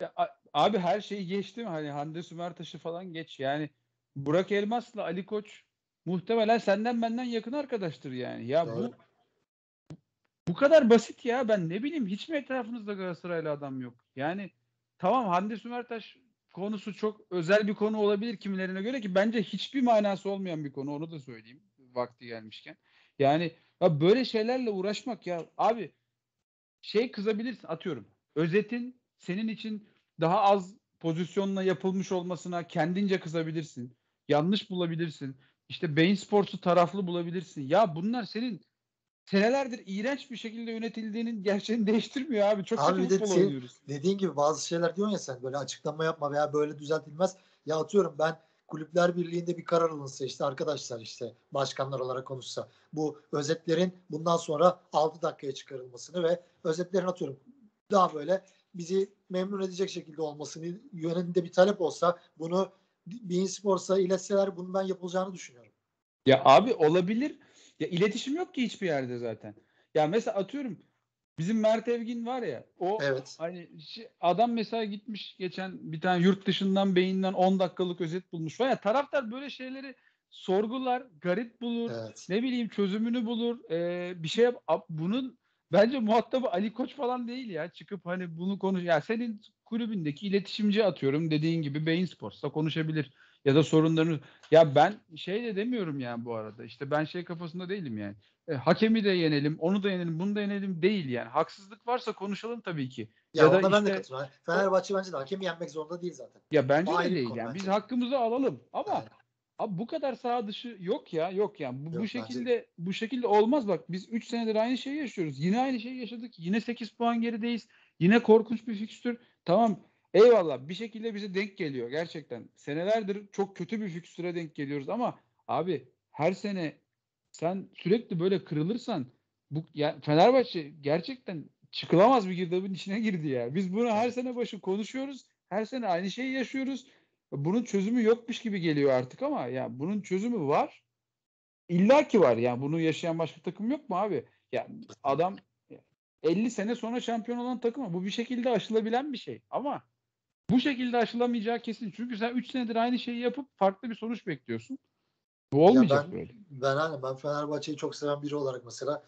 ya, abi her şeyi geçtim. Hani Hande Sümertaş'ı falan geç. Yani Burak Elmas'la Ali Koç muhtemelen senden benden yakın arkadaştır yani. Ya Doğru. bu bu kadar basit ya. Ben ne bileyim hiç mi etrafınızda Galatasaraylı adam yok? Yani tamam Hande Sümertaş konusu çok özel bir konu olabilir kimilerine göre ki bence hiçbir manası olmayan bir konu. Onu da söyleyeyim vakti gelmişken. Yani ya böyle şeylerle uğraşmak ya abi şey kızabilirsin atıyorum. Özetin senin için daha az pozisyonla yapılmış olmasına kendince kızabilirsin. Yanlış bulabilirsin. İşte Bein Sports'u taraflı bulabilirsin. Ya bunlar senin senelerdir iğrenç bir şekilde yönetildiğinin gerçeğini değiştirmiyor abi. Çok Abi kötü de futbol şey- oynuyoruz. dediğin gibi bazı şeyler diyorsun ya sen böyle açıklama yapma veya böyle düzeltilmez. Ya atıyorum ben Kulüpler Birliği'nde bir karar alınsa işte arkadaşlar işte başkanlar olarak konuşsa bu özetlerin bundan sonra 6 dakikaya çıkarılmasını ve özetlerin atıyorum daha böyle bizi memnun edecek şekilde olmasını yönünde bir talep olsa bunu Bein Sports'a iletseler bunun ben yapılacağını düşünüyorum. Ya abi olabilir. Ya iletişim yok ki hiçbir yerde zaten. Ya mesela atıyorum bizim Mert Evgin var ya o Evet. Hani adam mesela gitmiş geçen bir tane yurt dışından beyinden 10 dakikalık özet bulmuş. Var ya taraftar böyle şeyleri sorgular, garip bulur, Evet. ne bileyim çözümünü bulur. Ee, bir şey yap. Bunun bence muhatabı Ali Koç falan değil ya. Çıkıp hani bunu konuş. Ya senin kulübündeki iletişimci atıyorum dediğin gibi Beyin Sports'ta konuşabilir ya da sorunlarını. Ya ben şey de demiyorum yani bu arada. İşte ben şey kafasında değilim yani. E, hakemi de yenelim, onu da yenelim, bunu da yenelim değil yani. Haksızlık varsa konuşalım tabii ki. Ya, Ya da ona ben de işte- katılıyorum. Fenerbahçe bence de hakemi yenmek zorunda değil zaten. Ya bence O ayrı de değil yani. bence Biz hakkımızı alalım ama Aynen. Abi bu kadar sağ dışı yok ya. Yok yani. Bu, Yok, bu bence şekilde bu şekilde olmaz bak. Biz 3 senedir aynı şeyi yaşıyoruz. Yine aynı şeyi yaşadık. Yine 8 puan gerideyiz. Yine korkunç bir fikstür. Tamam. Eyvallah. Bir şekilde bize denk geliyor gerçekten. Senelerdir çok kötü bir fikstüre denk geliyoruz ama abi her sene sen sürekli böyle kırılırsan bu ya Fenerbahçe gerçekten çıkılamaz bir girdabın içine girdi ya. Biz bunu her sene başı konuşuyoruz. Her sene aynı şeyi yaşıyoruz. Bunun çözümü yokmuş gibi geliyor artık ama ya bunun çözümü var. İlla ki var. Yani bunu yaşayan başka takım yok mu abi? Ya adam 50 sene sonra şampiyon olan takım bu bir şekilde aşılabilen bir şey. Ama bu şekilde aşılamayacağı kesin. Çünkü sen 3 senedir aynı şeyi yapıp farklı bir sonuç bekliyorsun. Bu olmayacak ben- böyle. Ben hani ben Fenerbahçe'yi çok seven biri olarak mesela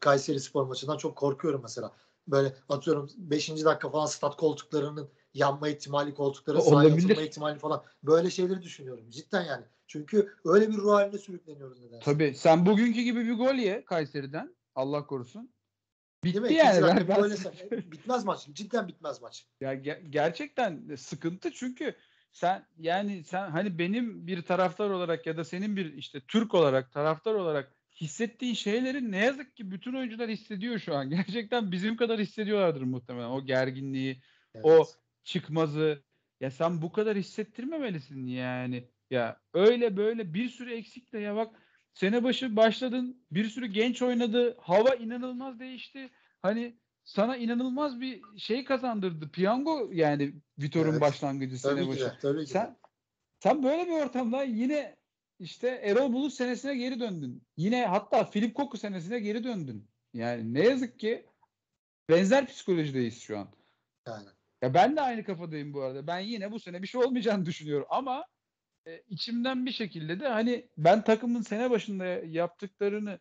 Kayseri Spor maçından çok korkuyorum mesela. Böyle atıyorum 5. dakika falan stat koltuklarının yanma ihtimali, koltukların O- sahaya olabilir. atılma ihtimali falan. Böyle şeyleri düşünüyorum. Cidden yani. Çünkü öyle bir ruh haline sürükleniyoruz nedense. Tabii sen bugünkü gibi bir gol ye Kayseri'den. Allah korusun. Değil Bitti mi? yani. Ben, ben- böyle sen- bitmez maç. Cidden bitmez maç. Ya ge- gerçekten sıkıntı çünkü sen yani sen hani benim bir taraftar olarak ya da senin bir işte Türk olarak taraftar olarak hissettiğin şeyleri ne yazık ki bütün oyuncular hissediyor şu an. Gerçekten bizim kadar hissediyorlardır muhtemelen o gerginliği, Evet. O- çıkmazı. Ya sen bu kadar hissettirmemelisin yani. Ya öyle böyle bir sürü eksikle ya bak sene başı başladın bir sürü genç oynadı. Hava inanılmaz değişti. Hani sana inanılmaz bir şey kazandırdı. Piyango yani Vitor'un Evet. başlangıcı sene Tabii ki başı. de. Tabii ki. Sen sen böyle bir ortamda yine işte Erol Bulut senesine geri döndün. Yine hatta Filip Koku senesine geri döndün. Yani ne yazık ki benzer psikolojideyiz şu an. Yani. Ya ben de aynı kafadayım bu arada. Ben yine bu sene bir şey olmayacağını düşünüyorum ama e, içimden bir şekilde de hani ben takımın sene başında yaptıklarını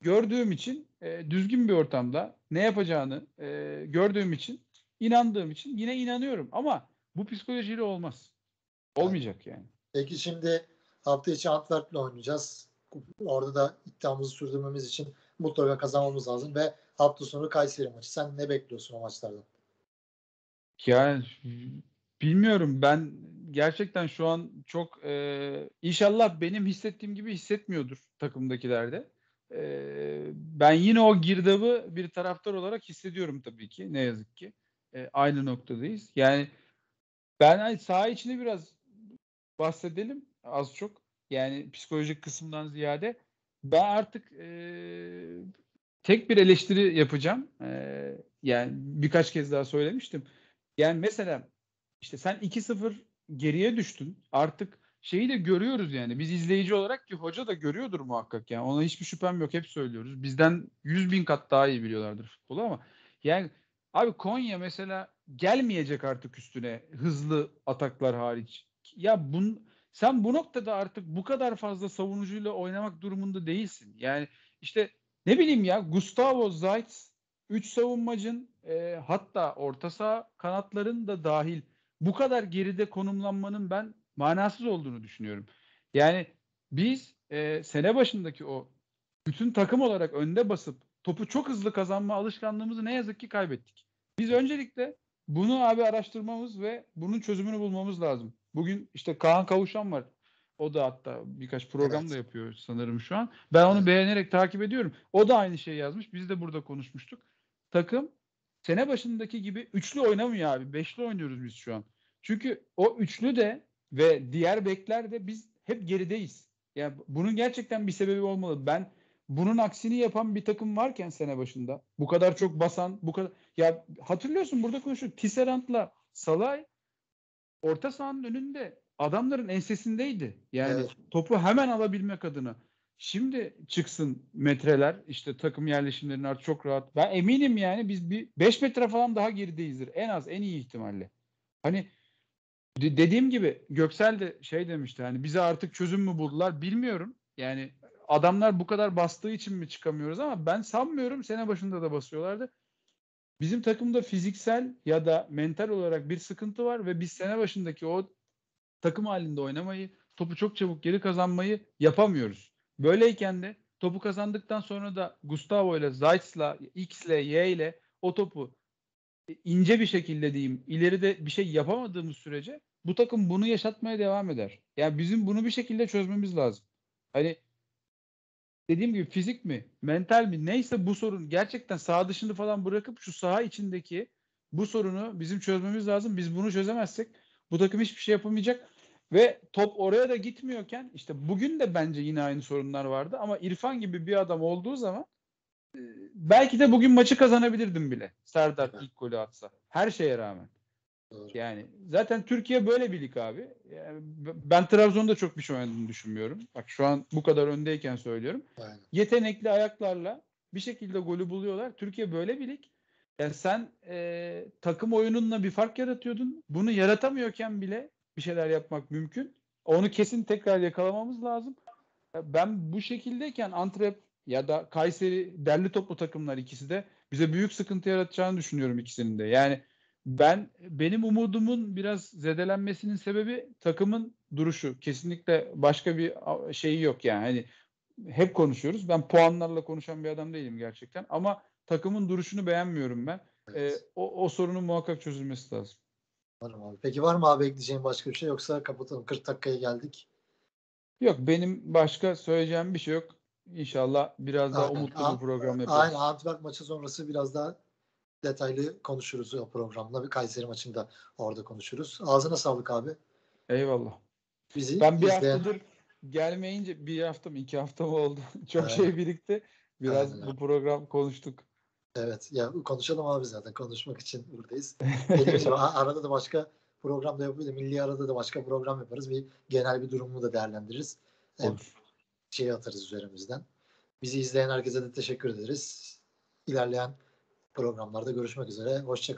gördüğüm için e, düzgün bir ortamda ne yapacağını e, gördüğüm için inandığım için yine inanıyorum ama bu psikolojiyle olmaz. Olmayacak yani. Peki şimdi hafta içi Antwerp'le oynayacağız. Orada da iddiamızı sürdürmemiz için mutlaka kazanmamız lazım ve hafta sonu Kayseri maçı. Sen ne bekliyorsun o maçlardan? Yani bilmiyorum ben gerçekten şu an çok e, inşallah benim hissettiğim gibi hissetmiyordur takımdakiler de. e, ben yine o girdabı bir taraftar olarak hissediyorum tabii ki. Ne yazık ki. E, aynı noktadayız. Yani ben hani saha içinde biraz bahsedelim az çok. Yani psikolojik kısımdan ziyade ben artık e, tek bir eleştiri yapacağım. E, yani birkaç kez daha söylemiştim. Yani mesela işte sen 2-0 geriye düştün. Artık şeyi de görüyoruz yani. Biz izleyici olarak ki hoca da görüyordur muhakkak yani. Ona hiçbir şüphem yok. Hep söylüyoruz. Bizden 100 bin kat daha iyi biliyorlardır futbolu ama yani abi Konya mesela gelmeyecek artık üstüne hızlı ataklar hariç. Ya bun, sen bu noktada artık bu kadar fazla savunucuyla oynamak durumunda değilsin. Yani işte ne bileyim ya Gustavo Zayt 3 savunmacın e, hatta orta saha kanatların da dahil bu kadar geride konumlanmanın ben manasız olduğunu düşünüyorum. Yani biz e, sene başındaki o bütün takım olarak önde basıp topu çok hızlı kazanma alışkanlığımızı ne yazık ki kaybettik. Biz öncelikle bunu abi araştırmamız ve bunun çözümünü bulmamız lazım. Bugün işte Kaan Kavuşan var. O da hatta birkaç program evet. da yapıyor sanırım şu an. Ben onu evet. beğenerek takip ediyorum. O da aynı şeyi yazmış. Biz de burada konuşmuştuk. Takım sene başındaki gibi üçlü oynamıyor abi. Beşli oynuyoruz biz şu an. Çünkü o üçlü de ve diğer bekler de biz hep gerideyiz. Yani bunun gerçekten bir sebebi olmalı. Ben bunun aksini yapan bir takım varken sene başında bu kadar çok basan, bu kadar ya hatırlıyorsun burada konuştuk. Tisserant'la Salay orta sahanın önünde adamların ensesindeydi. Yani evet. topu hemen alabilmek adına. Şimdi çıksın metreler işte takım yerleşimlerinin artık çok rahat. Ben eminim yani biz bir 5 metre falan daha gerideyizdir. En az en iyi ihtimalle. Hani de- dediğim gibi Göksel de şey demişti hani bize artık çözüm mü buldular bilmiyorum. Yani adamlar bu kadar bastığı için mi çıkamıyoruz ama ben sanmıyorum sene başında da basıyorlardı. Bizim takımda fiziksel ya da mental olarak bir sıkıntı var ve biz sene başındaki o takım halinde oynamayı, topu çok çabuk geri kazanmayı yapamıyoruz. Böyleyken de topu kazandıktan sonra da Gustavo ile Zayt'la, X ile Y ile o topu ince bir şekilde diyeyim ileride bir şey yapamadığımız sürece bu takım bunu yaşatmaya devam eder. Yani bizim bunu bir şekilde çözmemiz lazım. Hani dediğim gibi fizik mi, mental mi neyse bu sorun gerçekten sağ dışını falan bırakıp şu saha içindeki bu sorunu bizim çözmemiz lazım. Biz bunu çözemezsek bu takım hiçbir şey yapamayacak. Ve top oraya da gitmiyorken işte bugün de bence yine aynı sorunlar vardı ama İrfan gibi bir adam olduğu zaman e, belki de bugün maçı kazanabilirdim bile. Serdar evet. ilk golü atsa. Her şeye rağmen. Doğru. Yani zaten Türkiye böyle bir lig abi. Yani ben Trabzon'da çok bir şey oynadığını düşünmüyorum. Bak şu an bu kadar öndeyken söylüyorum. Aynen. Yetenekli ayaklarla bir şekilde golü buluyorlar. Türkiye böyle bir lig. Yani sen e, takım oyununla bir fark yaratıyordun. Bunu yaratamıyorken bile bir şeyler yapmak mümkün. Onu kesin tekrar yakalamamız lazım. Ben bu şekildeyken Antrep ya da Kayseri derli toplu takımlar ikisi de bize büyük sıkıntı yaratacağını düşünüyorum ikisinin de. Yani ben benim umudumun biraz zedelenmesinin sebebi takımın duruşu. Kesinlikle başka bir şeyi yok yani. Hani hep konuşuyoruz. Ben puanlarla konuşan bir adam değilim gerçekten ama takımın duruşunu beğenmiyorum ben. Evet. Ee, o, o sorunun muhakkak çözülmesi lazım. Varım abi. Peki var mı abi ekleyeceğin başka bir şey yoksa kapatalım. 40 dakikaya geldik. Yok benim başka söyleyeceğim bir şey yok. İnşallah biraz daha umutlu bir program yaparız. Aynen Antwerp maçı sonrası biraz daha detaylı konuşuruz o programda. Bir Kayseri maçında orada konuşuruz. Ağzına sağlık abi. Eyvallah. Bizi ben bir izleyen... haftadır gelmeyince bir hafta mı iki hafta mı oldu? Çok evet. şey birikti. Biraz Aynen. bu program konuştuk. Evet. Ya konuşalım abi zaten. Konuşmak için buradayız. Dediğim gibi arada da başka program da yapıyoruz. Milli arada da başka program yaparız. Bir genel bir durumu da değerlendiririz. Olur. Şey atarız üzerimizden. Bizi izleyen herkese de teşekkür ederiz. İlerleyen programlarda görüşmek üzere. Hoşçakalın.